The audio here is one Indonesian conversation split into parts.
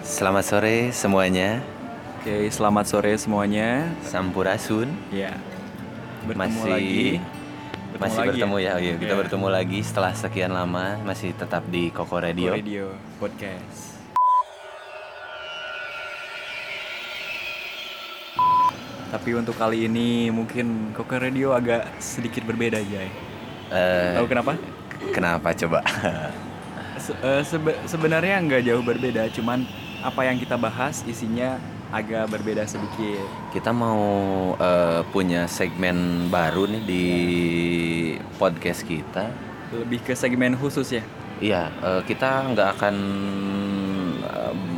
Selamat sore semuanya. Oke, selamat sore semuanya. Sampurasun. Ya. Bertemu masih lagi. Bertemu masih lagi bertemu ya. Oh iya, kita Iya. bertemu lagi setelah sekian lama masih tetap di Koko Radio. Radio podcast. Tapi untuk kali ini mungkin Koko Radio agak sedikit berbeda aja. Eh, Tahu kenapa? kenapa coba? Se- eh, sebe- sebenarnya nggak jauh berbeda, cuman apa yang kita bahas isinya agak berbeda sedikit. kita mau eh, punya segmen baru nih di podcast kita. Lebih ke segmen khusus ya. Iya, eh, kita nggak akan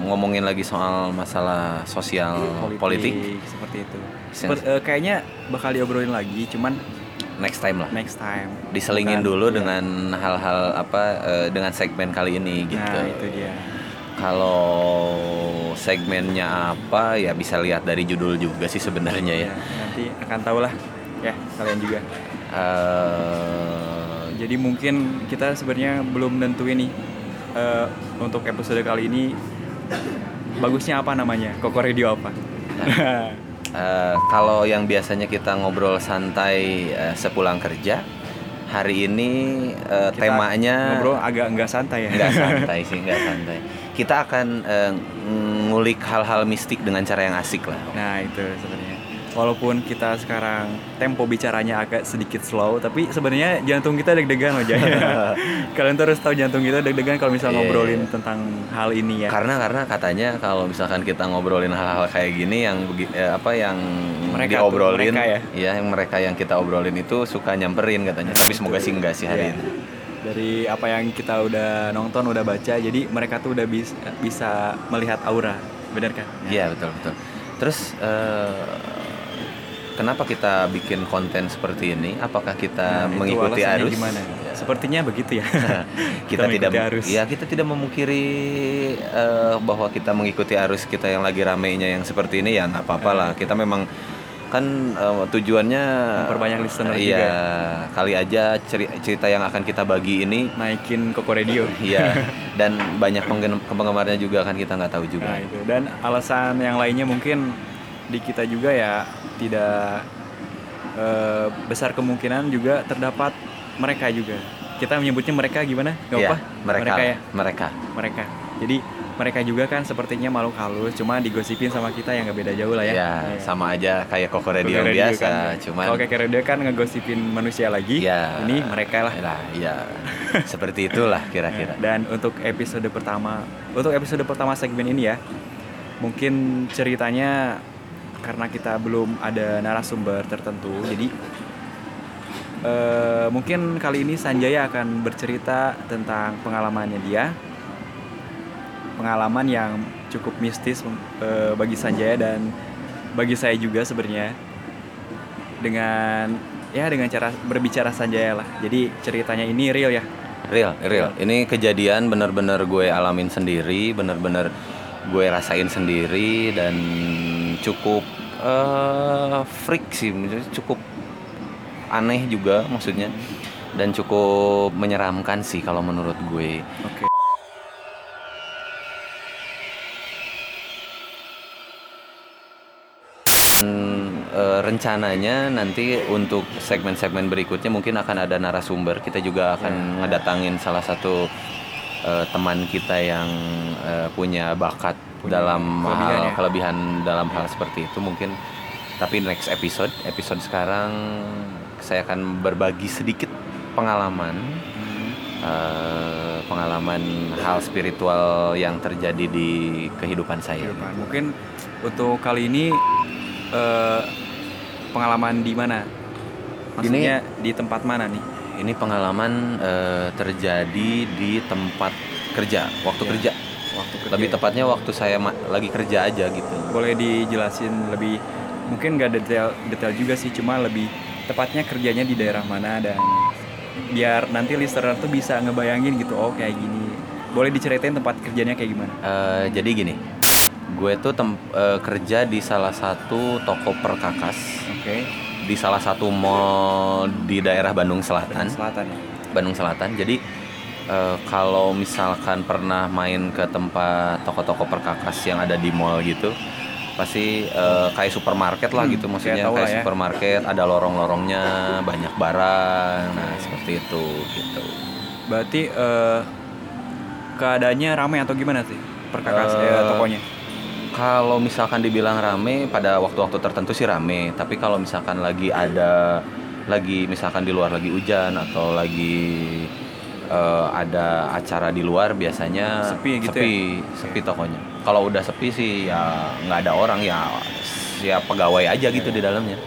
ngomongin lagi soal masalah sosial politik. seperti itu. Sen- Seper- eh, kayaknya bakal diobrolin lagi, cuman Next time lah. next time. Diselingin Bukan- dulu iya. dengan hal-hal apa eh, dengan segmen kali ini gitu. Nah, itu dia. Kalau segmennya apa ya bisa lihat dari judul juga sih sebenarnya ya. Ya, nanti akan tahu lah ya kalian juga. Eh, Jadi mungkin kita sebenarnya belum nentuin nih eh, untuk episode kali ini bagusnya apa namanya? Koko Radio apa? eh, kalau yang biasanya kita ngobrol santai eh, sepulang kerja, hari ini Kita temanya ngobrol agak enggak santai ya. nggak santai sih, nggak santai. Kita akan eh, ngulik hal-hal mistik dengan cara yang asik lah. Nah, itu sebenarnya. Walaupun kita sekarang tempo bicaranya agak sedikit slow, tapi sebenarnya jantung kita deg-degan loh, Jay. Kalian tuh harus tahu jantung kita deg-degan kalau misal Iya, ngobrolin iya. tentang hal ini ya. Karena karena katanya kalau misalkan kita ngobrolin hal-hal kayak gini yang eh, apa yang Mereka tuh, diobrolin mereka ya? yang mereka yang kita obrolin itu suka nyamperin katanya. Tapi semoga sih enggak sih hari Iya. ini. Dari apa yang kita udah nonton, udah baca, jadi mereka tuh udah bis- bisa melihat aura, benar kan? Iya betul betul. Terus eh, kenapa kita bikin konten seperti ini? Apakah kita Nah, mengikuti arus? Gimana? Ya. Sepertinya begitu ya. kita tidak mengikuti arus. ya kita tidak memungkiri eh, bahwa kita mengikuti arus kita yang lagi ramenya yang seperti ini ya nggak apa-apa lah kita memang kan eh, tujuannya Memperbanyak listener iya juga. kali aja ceri- cerita yang akan kita bagi ini Naikin Koko Radio. iya dan banyak penggemarnya juga kan kita nggak tahu juga Nah, itu. Dan alasan yang lainnya mungkin di kita juga ya tidak eh, besar kemungkinan juga terdapat mereka juga. Kita menyebutnya mereka gimana? Gak Iya, apa? mereka ya. mereka Mereka. Jadi mereka juga kan sepertinya makhluk halus, cuma digosipin sama kita yang gak beda jauh lah ya. ya Iya. sama aja kayak Koko Koko Radio yang Radio biasa kan. cuman Kalau kayak radio kan ngegosipin manusia lagi. ya Ini mereka lah. lah ya seperti itulah kira-kira Dan untuk episode pertama, untuk episode pertama segmen ini ya, mungkin ceritanya karena kita belum ada narasumber tertentu, jadi eh, mungkin kali ini Sanjaya akan bercerita tentang pengalamannya dia, pengalaman yang cukup mistis eh, bagi Sanjaya dan bagi saya juga sebenarnya dengan ya dengan cara berbicara Sanjaya lah. Jadi ceritanya ini real ya. Real, real. Ini kejadian bener-bener gue alamin sendiri, bener-bener gue rasain sendiri dan cukup eh freak sih, cukup aneh juga maksudnya dan cukup menyeramkan sih kalau menurut gue. Oke. Dan, eh, rencananya nanti untuk segmen-segmen berikutnya mungkin akan ada narasumber. Kita juga akan ngedatangin salah satu eh, teman kita yang eh, punya bakat Punya dalam kelebihan hal ya. kelebihan dalam hal seperti itu mungkin. Tapi next episode, episode sekarang saya akan berbagi sedikit pengalaman eh, pengalaman hal spiritual yang terjadi di kehidupan saya. Kehidupan. Mungkin untuk kali ini eh, pengalaman di mana? Maksudnya di tempat mana nih? Ini pengalaman eh, terjadi di tempat kerja, waktu Iya. kerja. Waktu kerja. Lebih tepatnya waktu saya lagi kerja aja gitu. Boleh dijelasin lebih mungkin nggak detail detail juga sih, cuma lebih tepatnya kerjanya di daerah mana dan biar nanti listener tuh bisa ngebayangin gitu, oh kayak gini. Boleh diceritain tempat kerjanya kayak gimana? Eh, jadi gini, gue tuh tem- eh, kerja di salah satu toko perkakas Oke. di salah satu mall di daerah Bandung Bandung Selatan. Selatan ya. Bandung Selatan. Jadi eh, kalau misalkan pernah main ke tempat toko-toko perkakas yang ada di mall gitu pasti eh, kayak supermarket lah Hmm, gitu maksudnya kayak ya. supermarket ada lorong-lorongnya banyak barang nah seperti itu gitu Berarti eh, keadaannya ramai atau gimana sih perkakas Eh, eh, tokonya? Kalau misalkan dibilang rame pada waktu-waktu tertentu sih rame, tapi kalau misalkan lagi ada lagi misalkan di luar lagi hujan atau lagi eh, ada acara di luar biasanya Sepi gitu sepi, sepi tokonya. Kalau udah sepi sih ya nggak ada orang ya ya pegawai aja gitu di dalamnya.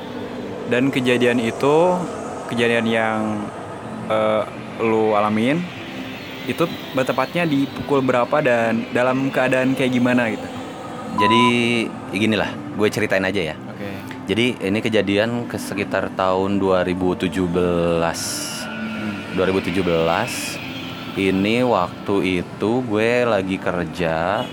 Dan kejadian itu kejadian yang eh, lu alamin itu bertepatnya di pukul berapa dan dalam keadaan kayak gimana gitu? Jadi ya ginilah, gue ceritain aja ya. Oke. Jadi ini kejadian ke sekitar tahun 2017. 2017 ini waktu itu gue lagi kerja.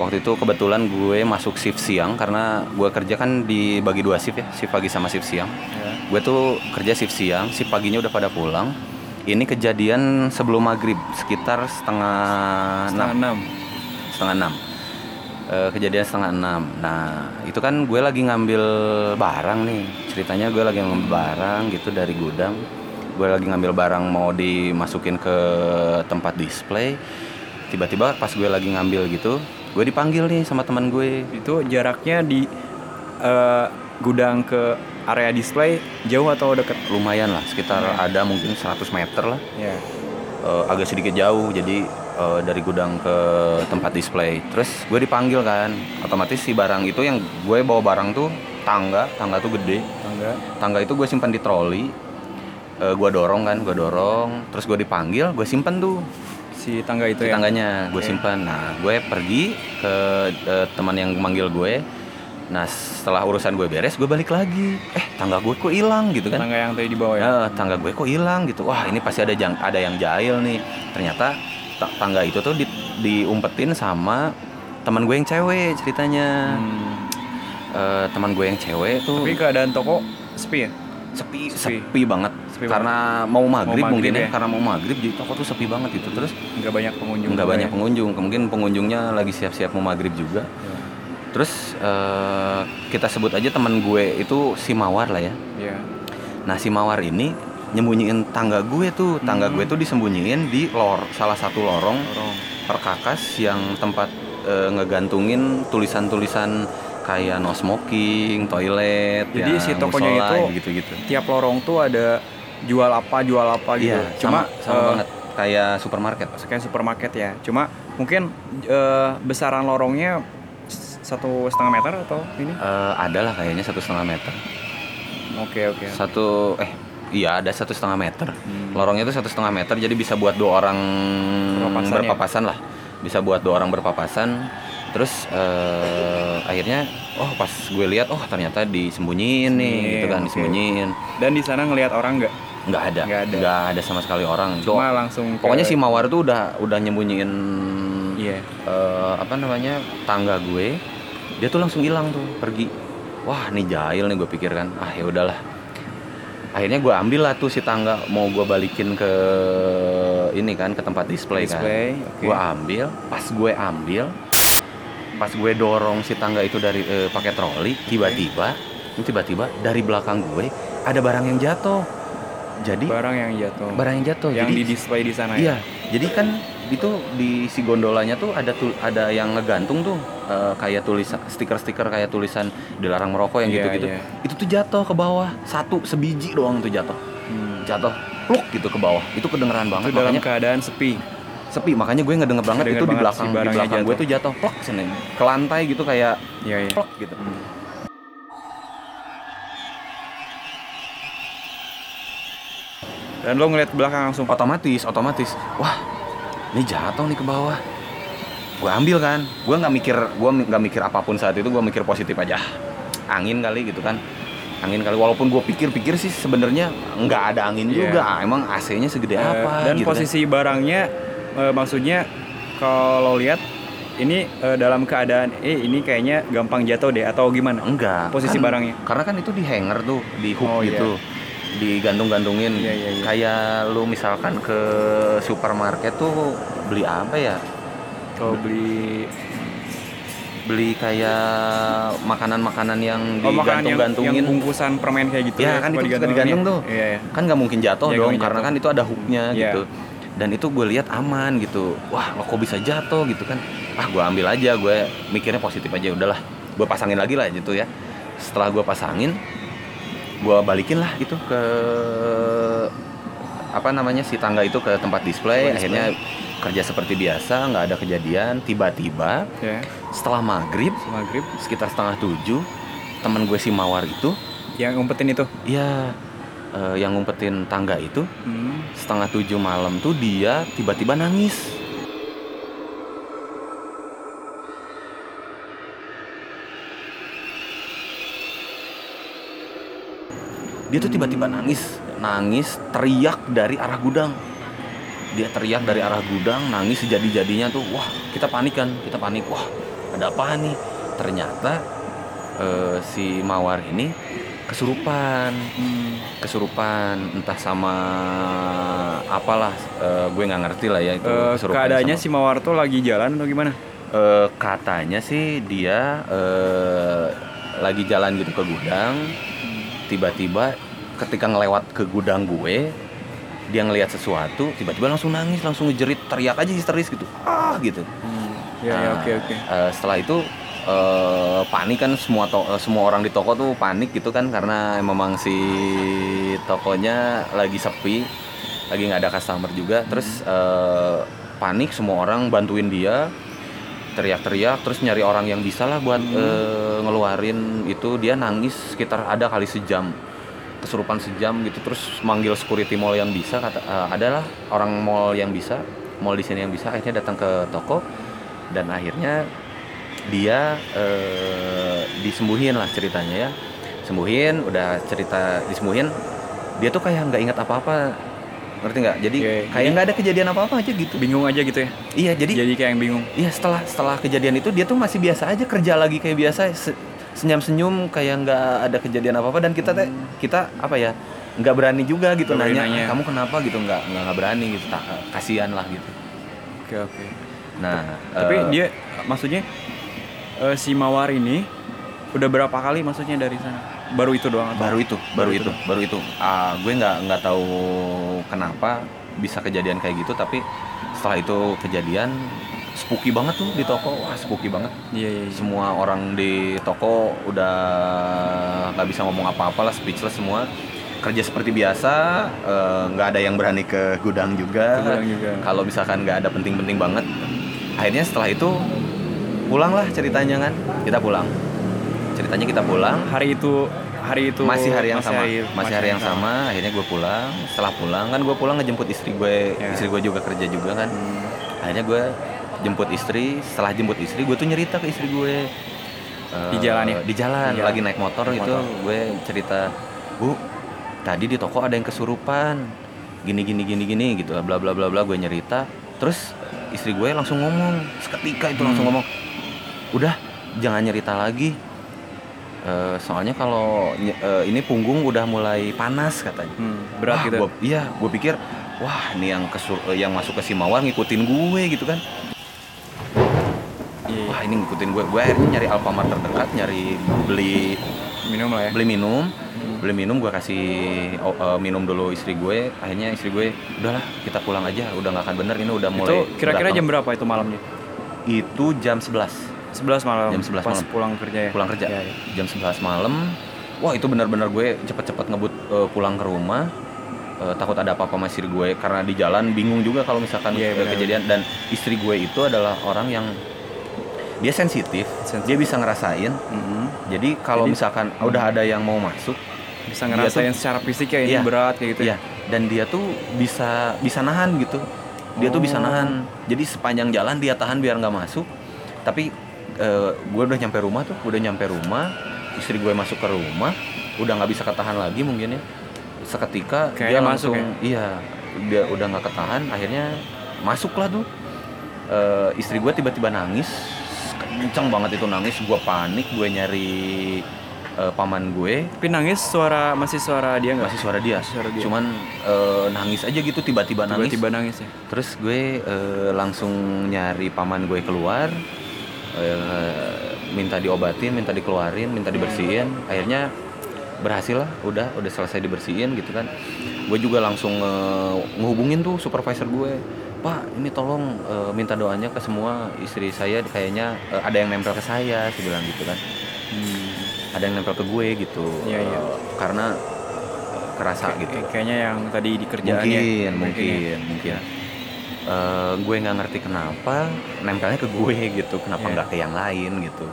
Waktu itu kebetulan gue masuk shift siang karena gue kerja kan dibagi dua shift ya, shift pagi sama shift siang. Ya. Gue tuh kerja shift siang, shift paginya udah pada pulang. Ini kejadian sebelum maghrib sekitar setengah Setengah enam enam. setengah enam Eh, kejadian setengah enam nah itu kan gue lagi ngambil barang nih ceritanya gue lagi ngambil barang gitu dari gudang gue lagi ngambil barang mau dimasukin ke tempat display tiba-tiba pas gue lagi ngambil gitu gue dipanggil nih sama teman gue Itu jaraknya di eh, gudang ke area display jauh atau deket? lumayan lah sekitar ada mungkin 100 meter lah Ya. eh, agak sedikit jauh jadi eh, dari gudang ke tempat display terus gue dipanggil kan otomatis si barang itu yang gue bawa barang tuh tangga tangga tuh gede Tangga. tangga itu gue simpan di troli Eh, gue dorong kan gue dorong terus gue dipanggil gue simpen tuh Si tangga itu si ya. tangganya gue Oke. simpan nah gue pergi ke eh, teman yang manggil gue nah setelah urusan gue beres gue balik lagi eh tangga gue kok hilang gitu kan Tangga yang tadi di bawah ya. Ya, tangga gue kok hilang gitu. Wah, ini pasti ada jang, ada yang jahil nih. Ternyata ta- tangga itu tuh di, diumpetin sama teman gue yang cewek ceritanya. Hmm. Eh, teman gue yang cewek tuh Tapi keadaan toko sepi ya? Sepi, sepi. sepi banget. Sepi karena mau maghrib, Mau maghrib mungkin ya. ya. Karena mau maghrib jadi toko tuh sepi banget gitu. Terus Nggak banyak pengunjung. nggak banyak ya? pengunjung. Mungkin pengunjungnya lagi siap-siap mau maghrib juga. Ya. Terus eh, kita sebut aja teman gue itu si Mawar lah ya. Ya. Nah si Mawar ini nyembunyiin tangga gue tuh, tangga Hmm. gue tuh disembunyiin di lor salah satu lorong Lorong. perkakas yang tempat eh, ngegantungin tulisan-tulisan kayak no smoking, toilet, Jadi ya, si tokonya musola, itu gitu-gitu. Tiap lorong tuh ada jual apa jual apa gitu. Iya, Cuma sama, sama eh, banget kayak supermarket. kayak supermarket ya. Cuma mungkin eh, besaran lorongnya satu setengah meter atau ini? Eh, ada lah kayaknya satu setengah meter. Oke oke. Satu eh iya ada satu setengah meter. Hmm. Lorongnya itu satu setengah meter jadi bisa buat dua orang Berpapasan ya? berpapasan lah. Bisa buat dua orang berpapasan. Terus eh, akhirnya oh pas gue lihat oh ternyata disembunyiin nih Disembunyiin, gitu kan oke. disembunyiin. Dan di sana ngelihat orang nggak? nggak ada Nggak ada. nggak ada sama sekali orang Cuma langsung. ke- pokoknya si mawar tuh udah udah nyembunyiin Iya. eh, apa namanya tangga gue dia tuh langsung hilang tuh pergi wah nih jahil nih gue pikir kan ah ya udahlah akhirnya gue ambil lah tuh si tangga mau gue balikin ke ini kan ke tempat display, Display, kan oke. gue ambil pas gue ambil pas gue dorong si tangga itu dari eh, pakai troli tiba-tiba tiba-tiba dari belakang gue ada barang yang jatuh jadi Barang yang jatuh. barang yang jatuh yang jadi di display di sana Iya, ya. jadi kan itu di si gondolanya tuh ada tul, ada yang ngegantung tuh eh, kayak tulisan stiker-stiker kayak tulisan dilarang merokok yang Iya, gitu-gitu. iya. Itu tuh jatuh ke bawah satu sebiji doang tuh jatuh. Hmm. Jatuh pluk gitu ke bawah. Itu kedengeran Itu banget dalam makanya keadaan sepi. Sepi. Makanya gue ngedenger banget Ngedenger itu di belakang si di belakang gue tuh jatuh pluk sini ke lantai gitu kayak Iya iya. pluk gitu. Dan lo ngeliat belakang langsung. otomatis otomatis wah ini jatuh nih ke bawah gue ambil kan gue nggak mikir gue nggak mikir apa pun saat itu gue mikir positif aja angin kali gitu kan angin kali walaupun gue pikir-pikir sih sebenarnya nggak ada angin Iya. juga emang AC-nya segede Eh, apa dan gitu kan. posisi barangnya eh, maksudnya kalau lihat ini eh, dalam keadaan eh ini kayaknya gampang jatuh deh atau gimana? enggak posisi kan- barangnya. karena kan itu di hanger tuh di hook Oh, iya. gitu digantung-gantungin Iya, iya, iya. kayak lu misalkan ke supermarket tuh beli apa ya Kalau beli beli kayak makanan-makanan yang oh, makanan yang, yang digantung-gantungin bungkusan permen kayak gitu Ya, kan suka itu digantung ya? tuh. Iya, iya. kan nggak mungkin jatuh Iya, nggak dong karena jatuh. kan itu ada hooknya Iya. gitu dan itu gue lihat aman gitu. Wah lo kok bisa jatuh gitu kan? Ah gue ambil aja gue mikirnya positif aja udahlah. Gue pasangin lagi lah gitu ya. Setelah gue pasangin gue balikin lah itu ke apa namanya si tangga itu ke tempat display. Tempat display. akhirnya kerja seperti biasa nggak ada kejadian. Tiba-tiba Ya, setelah maghrib maghrib. sekitar setengah tujuh teman gue si mawar itu yang ngumpetin itu. Iya, eh, yang ngumpetin tangga itu Hmm. setengah tujuh malam tuh dia tiba-tiba nangis. Dia tuh tiba-tiba nangis, nangis teriak dari arah gudang. Dia teriak dari arah gudang, nangis sejadi-jadinya tuh, wah kita panik kan, kita panik, wah ada apa nih? Ternyata eh, si mawar ini kesurupan Hmm. kesurupan entah sama apalah eh, gue nggak ngerti lah ya itu kesurupan keadaannya sama- si Mawar tuh lagi jalan atau gimana? Eh, katanya sih dia eh, lagi jalan gitu ke gudang tiba-tiba ketika ngelewat ke gudang gue dia ngelihat sesuatu tiba-tiba langsung nangis langsung ngejerit teriak aja histeris gitu ah gitu Ya, ya, Nah, oke oke. eh, setelah itu eh, panik kan semua to- eh, semua orang di toko tuh panik gitu kan karena memang si tokonya lagi sepi, lagi nggak ada customer juga. Terus eh, panik semua orang bantuin dia teriak-teriak terus nyari orang yang bisa lah buat eh, ngeluarin itu. Dia nangis sekitar ada kali sejam kesurupan sejam gitu. Terus manggil security mall yang bisa kata eh, adalah orang mall yang bisa mall di sini yang bisa. Akhirnya datang ke toko dan akhirnya dia eh, disembuhin lah ceritanya ya. Sembuhin udah cerita disembuhin dia tuh kayak nggak ingat apa-apa. Ngerti nggak? Jadi Oke, kayak jadi- nggak ada kejadian apa-apa aja gitu. Bingung aja gitu ya. iya jadi Jadi kayak yang bingung. Iya setelah setelah kejadian itu dia tuh masih biasa aja kerja lagi kayak biasa se- senyum-senyum kayak nggak ada kejadian apa apa dan kita teh kita apa ya nggak berani juga gitu berani nanya, nanya. "Ah, kamu kenapa? gitu nggak nggak berani gitu tak, kasihan lah gitu. Oke oke. nah Tapi eh, dia maksudnya eh, si Mawar ini udah berapa kali maksudnya dari sana? Baru itu doang atau? baru itu baru itu baru itu Ah, gue nggak nggak tahu kenapa bisa kejadian kayak gitu tapi setelah itu kejadian spooky banget tuh di toko wah spooky banget Iya iya. iya. semua orang di toko udah nggak bisa ngomong apa-apa lah speechless semua kerja seperti biasa eh, nggak ada yang berani ke gudang juga Ke gudang juga. kalau misalkan nggak ada penting-penting banget akhirnya setelah itu pulang lah ceritanya kan? Kita pulang. Ceritanya kita pulang. Hari itu hari itu masih hari yang sama. hari- masih hari yang sama. akhirnya gue pulang. Setelah pulang kan gue pulang ngejemput istri gue Ya. istri gue juga kerja juga kan? Hmm. akhirnya gue jemput istri. Setelah jemput istri gue tuh nyerita ke istri gue Eh, Di jalan ya? di jalan. Di jalan. lagi naik motor Naik gitu. motor. gue cerita bu tadi di toko ada yang kesurupan. Gini gini gini gini gitu bla bla bla bla. Gue nyerita. Terus istri gue langsung ngomong. Seketika itu langsung Hmm. ngomong udah jangan nyerita lagi Eh, soalnya kalau eh, ini punggung udah mulai panas katanya Hmm, berat Wah, gitu. gua- iya, gue pikir, wah ini yang kesur, eh, yang masuk ke si mawar ngikutin gue gitu kan. Iya, Wah ini ngikutin gue. Gue akhirnya nyari Alfamart terdekat, nyari beli minum lah ya. beli minum, Hmm. beli minum gue kasih oh, eh, minum dulu istri gue. Akhirnya istri gue, udahlah kita pulang aja, udah nggak akan bener ini udah mulai. Itu kira-kira jam banget." berapa itu malamnya? Itu jam 11 11 malam. Jam 11 pas malam. pulang kerja ya. pulang kerja. Iya, iya. Jam 11 malam. Wah itu benar-benar gue cepet-cepet ngebut eh, pulang ke rumah. Eh, takut ada apa-apa sama istri gue karena di jalan bingung juga kalau misalkan Iya, eh, benar. kejadian dan istri gue itu adalah orang yang dia sensitif, Sensitif. dia bisa ngerasain. Mhm. Jadi kalau Jadi- misalkan udah ada yang mau masuk, Bisa ngerasain tuh- secara fisik ya ini Iya. berat kayak gitu. ya dan dia tuh bisa bisa nahan gitu. Dia tuh bisa Oh. nahan. Jadi sepanjang jalan dia tahan biar nggak masuk. Tapi eh, gue udah nyampe rumah tuh, udah nyampe rumah, istri gue masuk ke rumah, udah nggak bisa ketahan lagi mungkin ya. Seketika dia Kayaknya masuk langsung, iya, dia udah nggak ketahan, akhirnya masuklah tuh. Eh, istri gue tiba-tiba nangis, kenceng banget itu nangis, gue panik, gue nyari eh, paman gue Tapi nangis suara masih suara dia nggak? masih suara dia, Masih suara dia. cuman eh, nangis aja gitu tiba-tiba nangis. Tiba-tiba nangis ya. Terus gue eh, langsung nyari paman gue keluar, minta diobatin, minta dikeluarin, minta dibersihin. Akhirnya berhasil lah, udah udah selesai dibersihin gitu kan. Gue juga langsung eh, ngehubungin tuh supervisor gue, Pak ini tolong eh, minta doanya ke semua istri saya kayaknya eh, ada yang nempel ke saya, sih bilang gitu kan. Ada yang nempel ke gue gitu, iya. Eh, karena eh, kerasa gitu Kayak- Kayaknya yang tadi di kerjaan mungkin ya. mungkin ya. mungkin Eh, gue nggak ngerti kenapa nempelnya ke gue gitu kenapa Iya. nggak ke yang lain gitu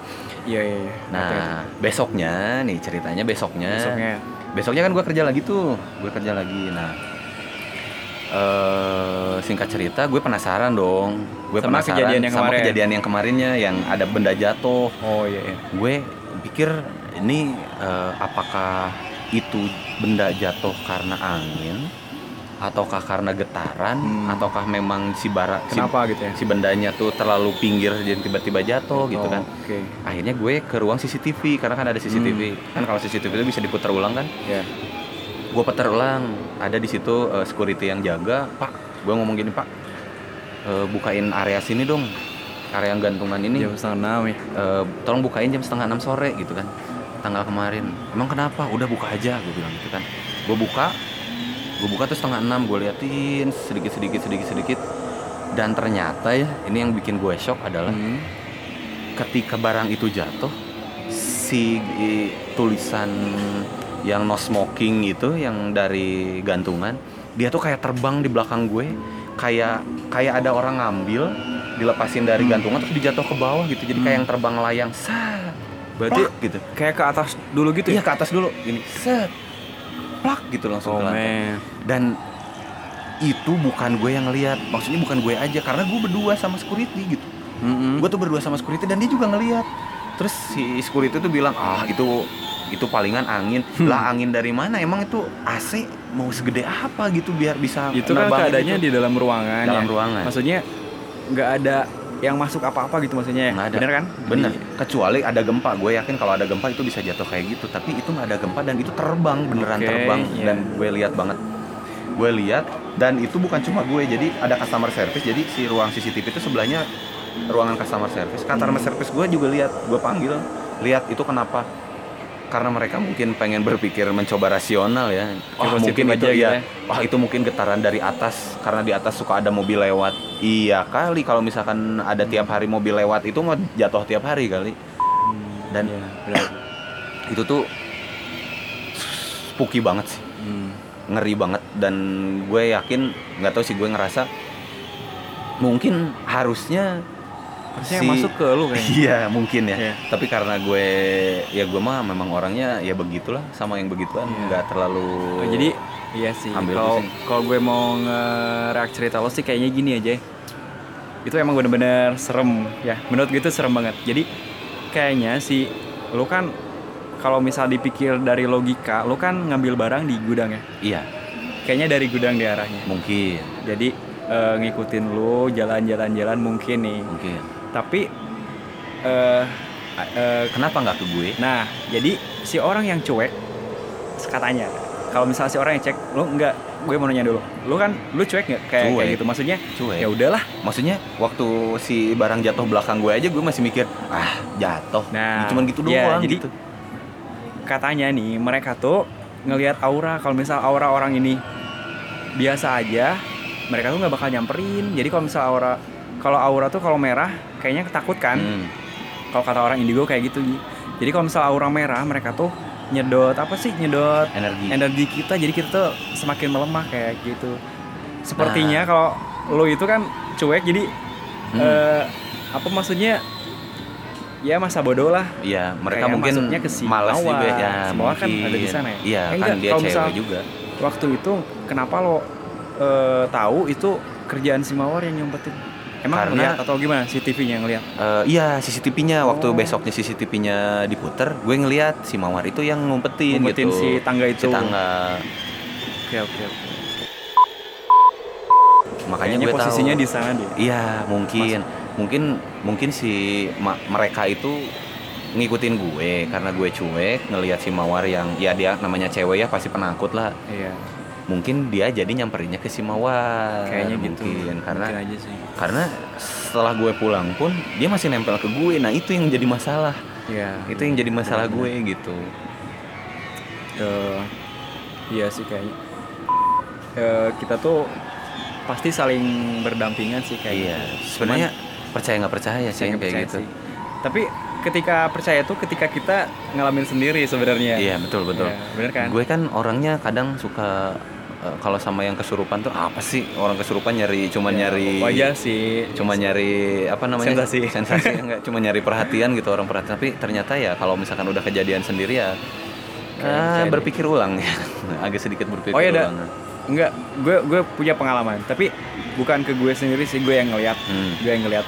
Iya iya iya. Ngerti, ngerti. nah besoknya nih ceritanya besoknya besoknya besoknya kan gue kerja lagi tuh gue kerja lagi nah eh singkat cerita gue penasaran dong gue Sama penasaran kejadian yang sama kemarin. kejadian yang kemarinnya yang ada benda jatuh Oh iya iya. gue pikir ini eh, apakah itu benda jatuh karena angin ataukah karena getaran? Hmm. ataukah memang si bara si- Kenapa gitu ya? si, bendanya tuh terlalu pinggir dan tiba-tiba jatuh gitu Oh, kan? Oke. akhirnya gue ke ruang CCTV karena kan ada CCTV kan kalau CCTV itu bisa diputar ulang kan? Ya. gue putar ulang. Ada di situ eh, security yang jaga. Pak gue ngomong gini pak eh, bukain area sini dong. Area yang gantungan ini. Jam setengah enam ya. Eh, tolong bukain jam setengah enam sore gitu kan. Tanggal kemarin. Emang kenapa? Udah buka aja gue bilang gitu kan. Gue buka gue buka tuh setengah enam gue liatin sedikit sedikit sedikit sedikit. Dan ternyata ya ini yang bikin gue shock adalah Hmm. ketika barang itu jatuh si tulisan yang no smoking itu yang dari gantungan dia tuh kayak terbang di belakang gue. Kayak kayak ada orang ngambil dilepasin dari Hmm. gantungan terus dijatuh ke bawah gitu. Jadi kayak yang terbang layang set Berarti gitu. kayak ke atas dulu gitu iya ya? ke atas dulu. Ini set plak gitu langsung Oh ke lantai man. dan itu bukan gue yang ngelihat maksudnya bukan gue aja karena gue berdua sama security gitu Mm-mm. gue tuh berdua sama security dan dia juga ngeliat terus si security tuh bilang ah itu itu palingan angin Hmm. lah angin dari mana emang itu AC mau segede apa gitu biar bisa itu kan keadaannya itu? di dalam ruangan Dalam ya? ruangan. maksudnya nggak ada yang masuk apa-apa gitu maksudnya. Ya Nggak ada. bener kan? Bener. Di- kecuali ada gempa. Gue yakin kalau ada gempa itu bisa jatuh kayak gitu. Tapi itu nggak ada gempa dan itu terbang beneran Oke, terbang. iya. dan gue lihat banget. Gue lihat dan itu bukan cuma gue. Jadi ada customer service. Jadi si ruang CCTV itu sebelahnya ruangan customer service. Customer Hmm. service gue juga lihat. Gue panggil lihat itu kenapa karena mereka mungkin pengen berpikir mencoba rasional ya Positif mungkin itu aja gitu ya ya. wah itu mungkin getaran dari atas karena di atas suka ada mobil lewat iya kali kalau misalkan ada tiap hari mobil lewat itu mah jatuh tiap hari kali dan Iya, bener. itu tuh spooky banget sih Hmm. ngeri banget dan gue yakin nggak tahu sih gue ngerasa mungkin harusnya Harusnya yang masuk ke lu kayaknya. Iya mungkin ya. Iya. tapi karena gue ya gue mah memang orangnya ya begitulah sama yang begituan Iya. nggak terlalu Oh, jadi iya sih. kalau kalau gue mau nge-react cerita lo sih kayaknya gini aja. Itu emang bener-bener serem ya. Menurut gue itu serem banget. Jadi kayaknya si lo kan kalau misal dipikir dari logika lo kan ngambil barang di gudang ya? Iya. Kayaknya dari gudang daerahnya mungkin. Jadi eh, ngikutin lo jalan-jalan-jalan mungkin nih. Mungkin tapi eh eh, kenapa nggak ke gue? Nah, jadi si orang yang cuek katanya kalau misalnya si orang yang cek lu enggak gue mau nanya dulu lu kan lu cuek nggak? Kayak Cuek. kayak gitu maksudnya cuek. Ya udahlah. Maksudnya waktu si barang jatuh belakang gue aja gue masih mikir ah jatuh. Nah, cuman gitu iya, doang jadi gitu. katanya nih mereka tuh ngelihat aura kalau misal aura orang ini biasa aja mereka tuh nggak bakal nyamperin. Jadi kalau misal aura kalau aura tuh kalau merah kayaknya ketakut kan Hmm. kalau kata orang indigo kayak gitu jadi kalau misal aura merah mereka tuh nyedot apa sih nyedot energi energi kita jadi kita tuh semakin melemah kayak gitu Nah. sepertinya kalau lo itu kan cuek jadi Hmm. eh, apa maksudnya ya masa bodoh lah Iya, mereka Kayak mungkin ke si malas juga ya. Mawar kan mungkin. ada di sana ya? Iya, Eh, kan enggak, dia kalau cewek misal- juga. waktu itu kenapa lo eh, tahu itu kerjaan si mawar yang nyumpetin emang Karena- ngeliat atau gimana si TV-nya yang ngeliat Eh, iya, CCTV-nya waktu Oh. besoknya CCTV-nya diputer, gue ngeliat si Mawar itu yang ngumpetin, Ngumpetin gitu. si tangga itu. Si tangga. oke oke oke Makanya kayaknya gue posisinya tahu. di sana deh Iya, mungkin. Mungkin mungkin si ma- mereka itu ngikutin gue karena gue cuek ngelihat si mawar yang ya dia namanya cewek ya pasti penakut lah iya mungkin dia jadi nyamperinnya ke si mawar kayaknya gitu. mungkin. Karena Mungkin aja sih. karena setelah gue pulang pun dia masih nempel ke gue. Nah itu yang jadi masalah. Iya. Itu yang jadi masalah gue gitu. Eh, iya sih kayaknya. Eh, kita tuh pasti saling berdampingan sih kayak iya. gitu. sebenarnya percaya nggak percaya sih kayak percaya gitu. sih. Tapi ketika percaya tuh ketika kita ngalamin sendiri sebenarnya. iya betul betul. Iya, bener kan? gue kan orangnya kadang suka kalau sama yang kesurupan tuh apa sih orang kesurupan nyari cuma Ya, nyari wajar sih. cuma nyari apa namanya Sensasi. sensasi enggak cuma nyari perhatian gitu orang perhatian tapi ternyata ya kalau misalkan udah kejadian sendiri ya ah, berpikir ulang ya agak sedikit berpikir Oh iya, ulang Enggak, gue gue punya pengalaman, tapi bukan ke gue sendiri sih, gue yang ngeliat. Hmm. Gue yang ngeliat.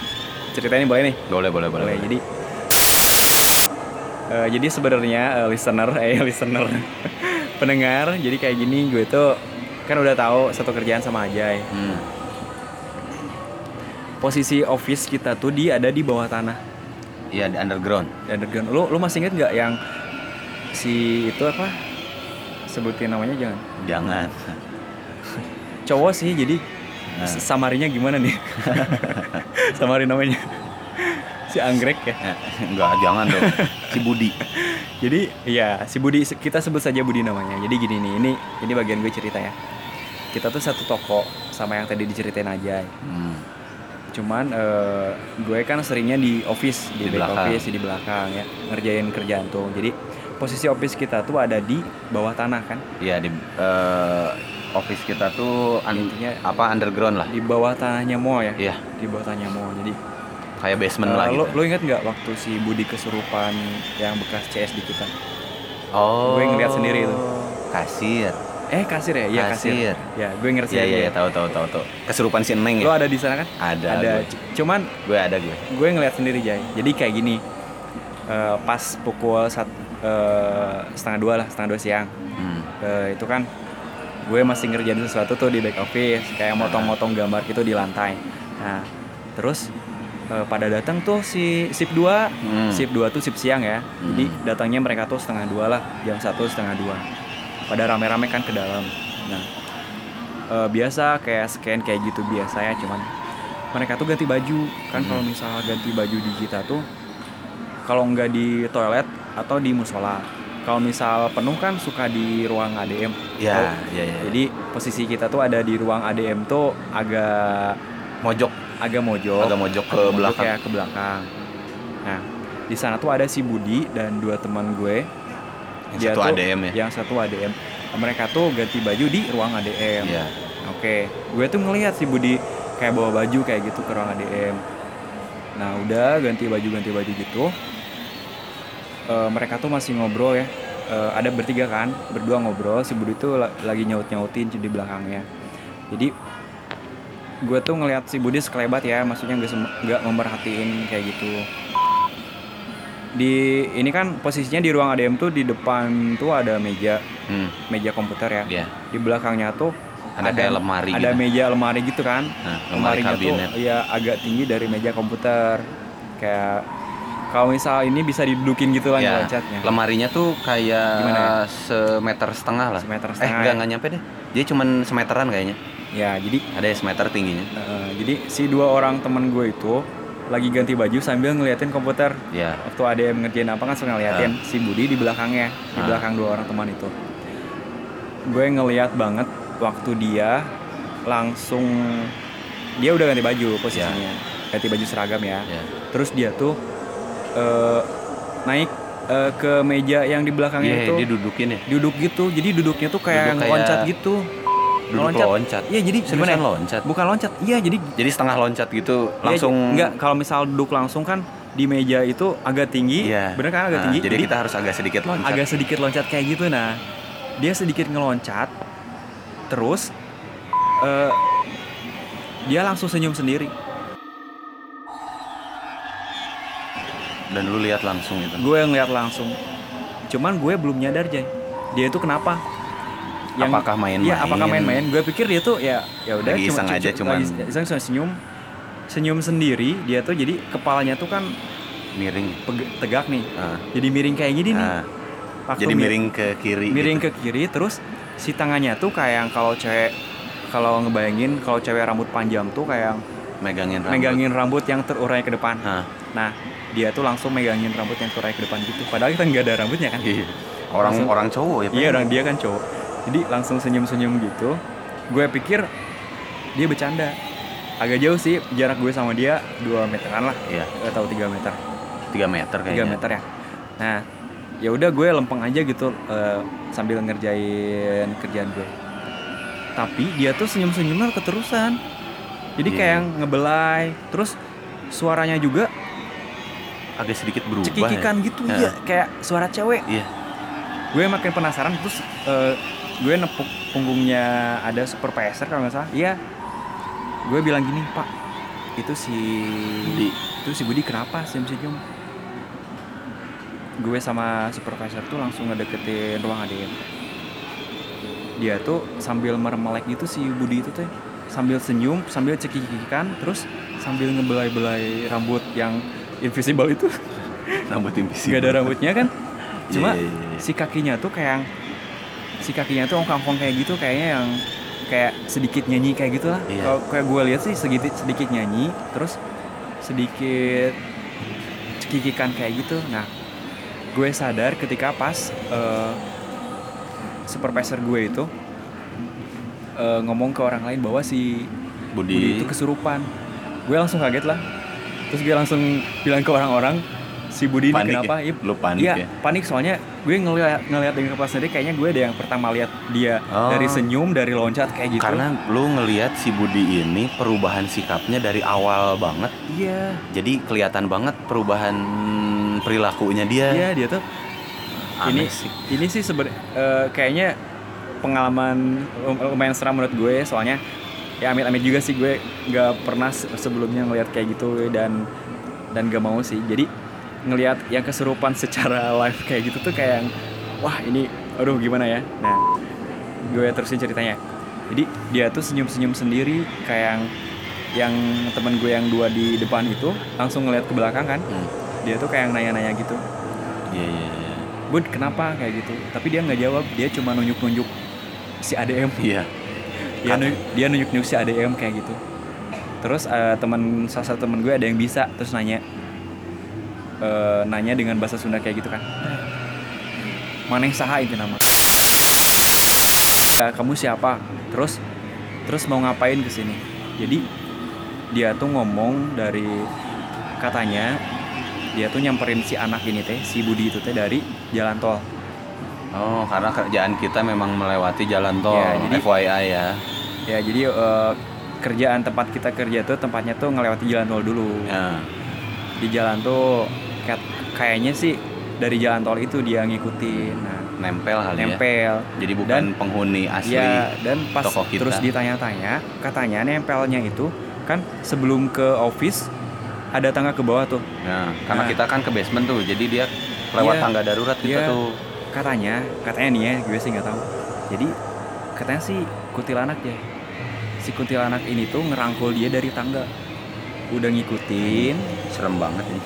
Ceritanya boleh nih? boleh boleh boleh, Boleh. Jadi eh, jadi sebenarnya eh, listener, eh listener, pendengar, jadi kayak gini gue tuh kan udah tahu satu kerjaan sama Ajay. Hmm. Posisi office kita tuh di ada di bawah tanah. Iya di underground underground. Lu lu masih inget nggak yang si itu apa? Sebutin namanya jangan. jangan Cowok sih, jadi Nah. samarinya gimana nih? Samari namanya. si anggrek ya. Eh, enggak jangan dong si Budi Jadi ya si Budi kita sebut saja Budi namanya. Jadi gini nih, ini ini bagian gue cerita ya. Kita tuh satu toko sama yang tadi diceritain aja. Hmm. Cuman eh, gue kan seringnya di office, di, Di back belakang. office, di belakang ya, ngerjain kerjaan tuh. Jadi posisi office kita tuh ada di bawah tanah kan, Iya di eh, office kita tuh Intinya- apa underground lah di bawah tanahnya mall ya. Iya Di bawah tanahnya mall. Jadi kayak basement eh, lah lo, gitu lo inget nggak waktu si Budi kesurupan yang bekas CS di kita? oh gue ngeliat sendiri itu. kasir Eh kasir ya? Iya kasir. Kasir. Ya gue ngerti. Iya iya iya, tahu tahu tahu tahu kesurupan si Neng Lo ya ada di sana kan? ada ada. gue. Cuman gue ada gue gue ngeliat sendiri Jay. Jadi kayak gini. eh, pas pukul sat, eh, setengah dua lah, setengah dua siang. hmm. Eh, itu kan gue masih ngerjain sesuatu tuh di back office kayak motong-motong gambar gitu di lantai nah terus pada datang tuh si sip 2 Hmm. sip 2 tuh sip siang ya jadi Hmm. datangnya mereka tuh setengah dua lah jam satu setengah dua pada rame-rame kan ke dalam. Nah eh, biasa kayak scan kayak gitu biasa ya cuman mereka tuh ganti baju. Kan Hmm. kalau misalnya ganti baju di kita tuh kalau nggak di toilet atau di musola. Kalau misal penuh kan suka di ruang ADM ya Tahu? ya ya jadi posisi kita tuh ada di ruang ADM tuh agak mojok. Agak mojok. Agak mojok ke agak mojok belakang. ya ke belakang. Nah di sana tuh ada si Budi dan dua teman gue yang Dia satu tuh- ADM ya? yang satu ADM mereka tuh ganti baju di ruang ADM Iya. oke. Gue tuh ngelihat si Budi kayak bawa baju kayak gitu ke ruang ADM nah udah ganti baju ganti baju gitu. Eh, mereka tuh masih ngobrol ya. Eh, ada bertiga kan berdua ngobrol. Si Budi tuh la- lagi nyaut nyautin di belakangnya. Jadi gue tuh ngelihat si Budi sekelebat ya. Maksudnya nggak nggak memerhatiin kayak gitu di ini kan posisinya di ruang ADM tuh di depan tuh ada meja hmm. meja komputer ya Iya. di belakangnya tuh Ada kayak lemari ada gitu. meja lemari gitu kan Nah, lemari kabinet. tuh ya agak tinggi dari meja komputer kayak kalau misal ini bisa didudukin gitu lah Ya, loncatnya lemarinya tuh kayak Gimana ya? semeter setengah lah. Semeter Eh, setengah enggak ya. enggak nyampe deh. Dia cuman semeteran kayaknya. ya jadi Ada yang semeter tingginya. eh, jadi si dua orang temen gue itu lagi ganti baju sambil ngeliatin komputer Ya. waktu ada yang ngerjain apa kan suka ngeliatin si Budi di belakangnya di Ah. belakang dua orang teman itu gue ngeliat banget waktu dia langsung dia udah ganti baju posisinya ganti baju seragam ya Ya. terus dia tuh eh, naik eh, ke meja yang di belakangnya Iya, itu dia dudukin ya. duduk gitu jadi duduknya tuh kayak Duduk kayak loncat gitu Duduk loncat. iya jadi gimana ya? loncat. bukan loncat iya jadi Jadi setengah loncat gitu Iya, langsung enggak kalau misal duduk langsung kan di meja itu agak tinggi Iya. bener kan agak Nah, tinggi Jadi, kita harus agak sedikit loncat. agak sedikit loncat kayak gitu nah dia sedikit ngeloncat terus eh, dia langsung senyum sendiri Dan lu lihat langsung gitu. gue ngeliat langsung cuman gue belum nyadar Jay dia itu kenapa Apakah main-main? Iya, apakah main-main? Gue pikir dia tuh ya ya udah Lagi iseng aja, cuman- lagi iseng cuma senyum senyum sendiri dia tuh jadi kepalanya tuh kan miring. tegak nih. Ah, jadi miring kayak gini nih. Ah. Waktu jadi mi- miring ke kiri miring gitu. ke kiri terus si tangannya tuh kayak yang kalau cewek kalau ngebayangin kalau cewek rambut panjang tuh kayak yang megangin rambut. megangin rambut yang terurai ke depan. Ah, nah dia tuh langsung megangin rambut yang terurai ke depan gitu. Padahal kita nggak ada rambutnya kan. Iya. orang Langsung- orang cowok ya iya orang dia kan cowok jadi langsung senyum senyum gitu gue pikir dia bercanda. Agak jauh sih jarak gue sama dia 2 meteran lah. Iya. Atau 3 meter. Tiga meter 3 kayaknya meter ya. Nah ya udah gue lempeng aja gitu eh, sambil ngerjain kerjaan gue. Tapi dia tuh senyum senyumnya keterusan. Jadi Iya. kayak yang ngebelai. Terus suaranya juga agak sedikit berubah cekikikan ya. gitu Ya. ya kayak suara cewek. Iya. Gue makin penasaran terus eh, gue nepuk punggungnya ada supervisor kalau nggak salah. Iya. Gue bilang gini pak itu si Budi. itu si Budi kenapa senyum senyum? Gue sama supervisor tuh langsung ngedeketin ruang ADM dia tuh sambil meremelek gitu si Budi itu tuh sambil senyum sambil cekikikan terus sambil ngebelai-belai rambut yang invisible itu. Rambut invisible nggak ada rambutnya kan? Cuma Iya, iya, iya. si kakinya tuh kayak si kakinya tuh ongkang-ongkang kayak gitu kayaknya yang kayak sedikit nyanyi kayak gitu lah. Iya. kalau kayak gue lihat sih sedikit sedikit nyanyi terus sedikit cekikikan kayak gitu. Nah gue sadar ketika pas eh, supervisor gue itu eh, ngomong ke orang lain bahwa si Budi. Budi, itu kesurupan. Gue langsung kaget lah. Terus gue langsung bilang ke orang-orang si Budi ini Panik kenapa ya? Ip, Lu panik Iya, ya? panik soalnya gue ngeliat ngeliat dengan kepala sendiri kayaknya gue ada yang pertama lihat dia Oh. dari senyum dari loncat kayak gitu karena lu ngelihat si Budi ini perubahan sikapnya dari awal banget iya jadi kelihatan banget perubahan perilakunya dia iya dia tuh ini sih. ini sih sebenarnya kayaknya pengalaman lum- lumayan seram menurut gue soalnya ya amit-amit juga sih gue nggak pernah se- sebelumnya ngelihat kayak gitu dan dan gak mau sih jadi ngelihat yang kesurupan secara live kayak gitu tuh kayak wah ini aduh gimana ya? Nah gue terusin ceritanya. Jadi dia tuh senyum-senyum sendiri kayak yang yang temen gue yang dua di depan itu langsung ngeliat ke belakang kan. Hmm. dia tuh kayak nanya-nanya gitu. Iya iya iya. Bud kenapa? Kayak gitu. Tapi dia nggak jawab dia cuma nunjuk-nunjuk si ADM iya. Dia, Kata- nu- dia nunjuk-nunjuk si ADM kayak gitu. Terus eh, teman salah satu teman gue ada yang bisa terus nanya eh, nanya dengan bahasa Sunda kayak gitu kan? Maneh saha itu nama. "Eh, kamu siapa? Terus terus mau ngapain ke sini? Jadi dia tuh ngomong dari katanya dia tuh nyamperin si anak ini teh si Budi itu teh dari jalan tol. Oh karena kerjaan kita memang melewati jalan tol Ya, jadi- FYI ya. Ya jadi eh, kerjaan tempat kita kerja tuh tempatnya tuh ngelewati jalan tol dulu. Ya. Di jalan tuh kayak kayaknya sih dari jalan tol itu dia ngikutin nah nempel ya nempel jadi bukan Dan- penghuni asli ya dan pas toko kita. terus ditanya-tanya katanya nempelnya itu kan sebelum ke office ada tangga ke bawah tuh Nah, karena Nah. kita kan ke basement tuh, jadi dia lewat Iya. tangga darurat kita Iya. tuh. katanya katanya nih ya gue sih nggak tahu jadi katanya sih kuntilanak ya si kuntilanak ini tuh ngerangkul dia dari tangga udah ngikutin Serem banget ini.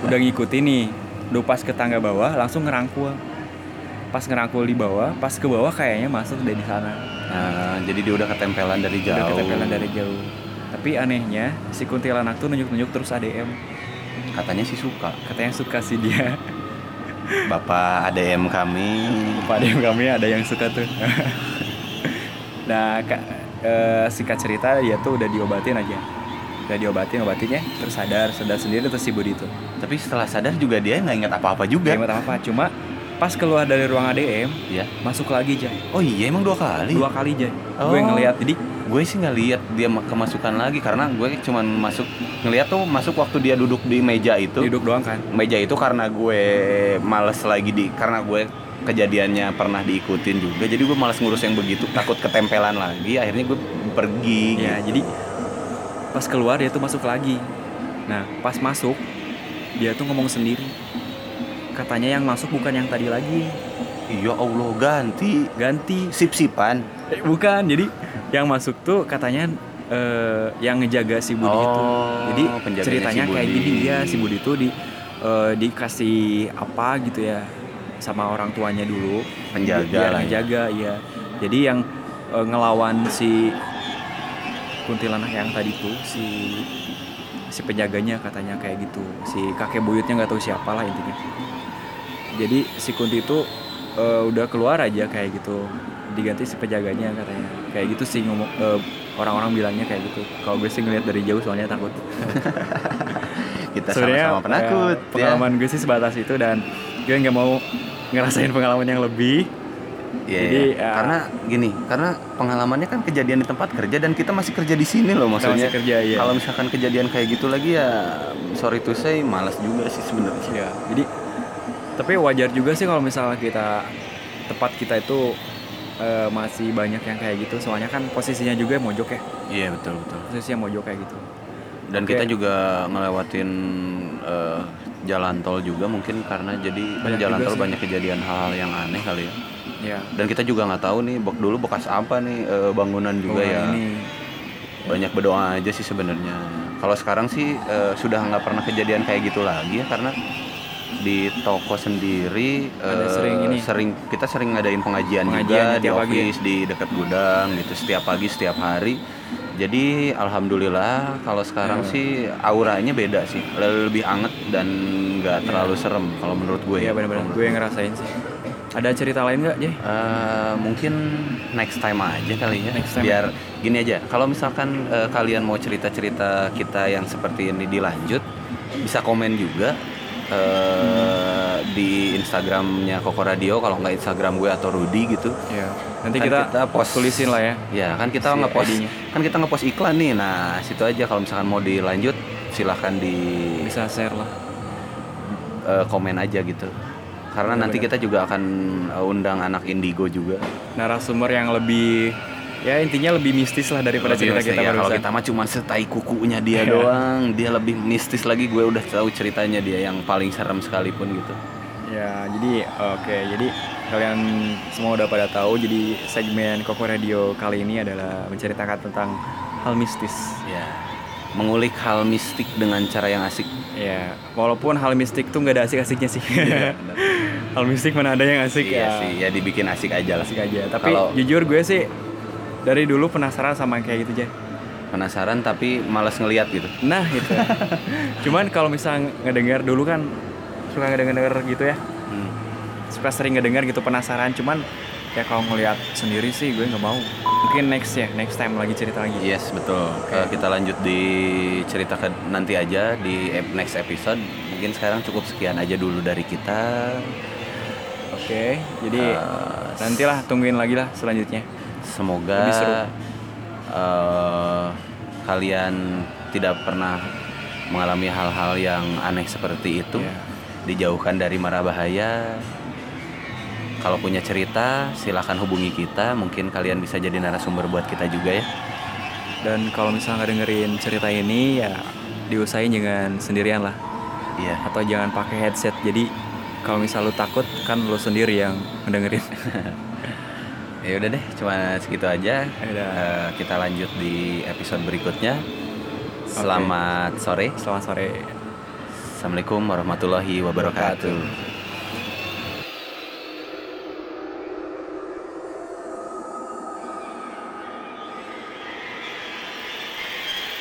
udah ngikutin nih udah pas ke tangga bawah langsung ngerangkul pas ngerangkul di bawah pas ke bawah kayaknya masuk dari sana Nah, jadi dia udah ketempelan dari jauh. udah ketempelan dari jauh tapi anehnya si kuntilanak tuh nunjuk-nunjuk terus ADM Katanya sih suka. katanya suka sih dia Bapak ADM kami. Pak ADM kami ada yang suka tuh nah kak eh, singkat cerita dia tuh udah diobatin aja udah diobatin obatinnya terus sadar sadar sendiri terus si Budi tuh Tapi setelah sadar juga dia nggak ingat apa-apa juga. Gak apa apa cuma pas keluar dari ruang ADM Ya. masuk lagi Jay Oh iya emang dua kali. dua kali Jay Oh. gue ngeliat jadi Gue sih nggak lihat dia ma- kemasukan lagi karena gue cuman masuk ngeliat tuh masuk waktu dia duduk di meja itu. duduk doang kan Meja itu karena gue males lagi di karena gue kejadiannya pernah diikutin juga jadi gue malas ngurus yang begitu takut ketempelan lagi akhirnya gue pergi ya gitu. jadi pas keluar dia tuh masuk lagi. Nah pas masuk dia tuh ngomong sendiri. Katanya yang masuk bukan yang tadi lagi. Iya Allah ganti. Ganti. Sip-sipan. Eh, bukan. Jadi yang masuk tuh katanya eh, yang ngejaga si Budi Oh, itu jadi ceritanya si kayak gini. Dia si Budi tuh di eh, dikasih apa gitu ya sama orang tuanya dulu. Penjaga Biar lah ya. penjaga iya. Jadi yang eh, ngelawan si kuntilanak yang tadi tuh si si penjaganya katanya kayak gitu. Si kakek buyutnya nggak tahu siapa lah intinya. Jadi si kunti itu eh, udah keluar aja kayak gitu. Diganti si penjaganya katanya. Kayak gitu sih ngomong eh, orang-orang bilangnya kayak gitu. Kalau gue sih ngeliat dari jauh soalnya takut. Kita Sebenarnya, sama-sama penakut eh, ya. pengalaman gue sih sebatas itu dan gue nggak mau ngerasain pengalaman yang lebih Iya, Jadi, iya. ya. karena gini, karena pengalamannya kan kejadian di tempat kerja dan kita masih kerja di sini loh maksudnya. masih kerja, iya. Kalau misalkan kejadian kayak gitu lagi ya sorry to say malas juga sih sebenarnya. ya jadi tapi wajar juga sih kalau misalnya kita tempat kita itu eh, masih banyak yang kayak gitu soalnya kan posisinya juga mojok ya Iya betul betul. posisinya mojok kayak gitu Dan Oke. kita juga ngelewatin eh, jalan tol juga mungkin karena jadi kan Banyak jalan tol sih. banyak kejadian hal yang aneh kali ya. Ya Dan kita juga nggak tahu nih bok dulu bekas apa nih eh, bangunan juga Bangunan ya. ini Banyak berdoa aja sih sebenarnya. Kalau sekarang sih eh, sudah nggak pernah kejadian kayak gitu lagi ya karena di toko sendiri Ada eh, sering ini. sering kita sering ngadain pengajian, Pengajian juga di ya? office di dekat gudang gitu setiap pagi setiap hari. Jadi alhamdulillah kalau sekarang Ya. sih auranya beda sih lebih anget dan nggak terlalu serem kalau menurut gue Iya ya. benar-benar gue yang ngerasain sih ada cerita lain nggak Jay? Eh, mungkin next time aja kali ya. Next time. Biar gini aja. Kalau misalkan eh, kalian mau cerita-cerita kita yang seperti ini dilanjut, bisa komen juga eh, di Instagramnya Koko Radio. Kalau nggak Instagram gue atau Rudy gitu. ya nanti Kan kita, kita post- tulisin lah ya Ya kan kita Si ngepost, kan kita ngepost iklan nih. Nah situ aja kalau misalkan mau dilanjut, silahkan di bisa share lah eh, komen aja gitu. Karena nanti Bener-bener. kita juga akan eh, undang anak Indigo juga. narasumber yang lebih ya intinya lebih mistis lah daripada Lebih cerita mistis kita ya, kalau kita mah cuma setai kukunya dia Iya. doang dia lebih mistis lagi gue udah tahu ceritanya dia yang paling serem sekalipun gitu Ya, jadi oke, jadi kalian semua udah pada tahu jadi segmen Koko Radio kali ini adalah menceritakan tentang hal mistis. ya mengulik hal mistik dengan cara yang asik Ya, walaupun hal mistik tuh nggak ada asik-asiknya sih. Iya, hal mistik mana ada yang asik iya ya. sih ya dibikin asik aja lah Asik aja. Tapi Kalau- jujur gue sih dari dulu penasaran sama kayak gitu aja. penasaran tapi malas ngeliat gitu Nah, gitu. Cuman kalau misalnya ngedengar dulu kan suka ngedenger gitu ya. Hmm. suka sering ngedengar gitu penasaran cuman ya kalau ngeliat sendiri sih gue nggak mau mungkin next ya next time lagi cerita lagi yes betul Eh, kita lanjut di cerita ke nanti aja di ep- next episode mungkin sekarang cukup sekian aja dulu dari kita oke jadi Eh, nantilah tungguin lagi lah selanjutnya Semoga Lebih seru. eh, kalian tidak pernah mengalami hal-hal yang aneh seperti itu. Iya. Dijauhkan dari mara bahaya. Kalau punya cerita, silahkan hubungi kita. Mungkin kalian bisa jadi narasumber buat kita juga ya. dan kalau misalnya nggak dengerin cerita ini ya diusahain jangan sendirian lah Iya. atau jangan pakai headset jadi kalau misal lu takut kan lu sendiri yang ngedengerin Ya udah deh, cuma segitu aja. Yaudah. Eh, kita lanjut di episode berikutnya. Selamat sore. selamat sore Assalamualaikum warahmatullahi wabarakatuh.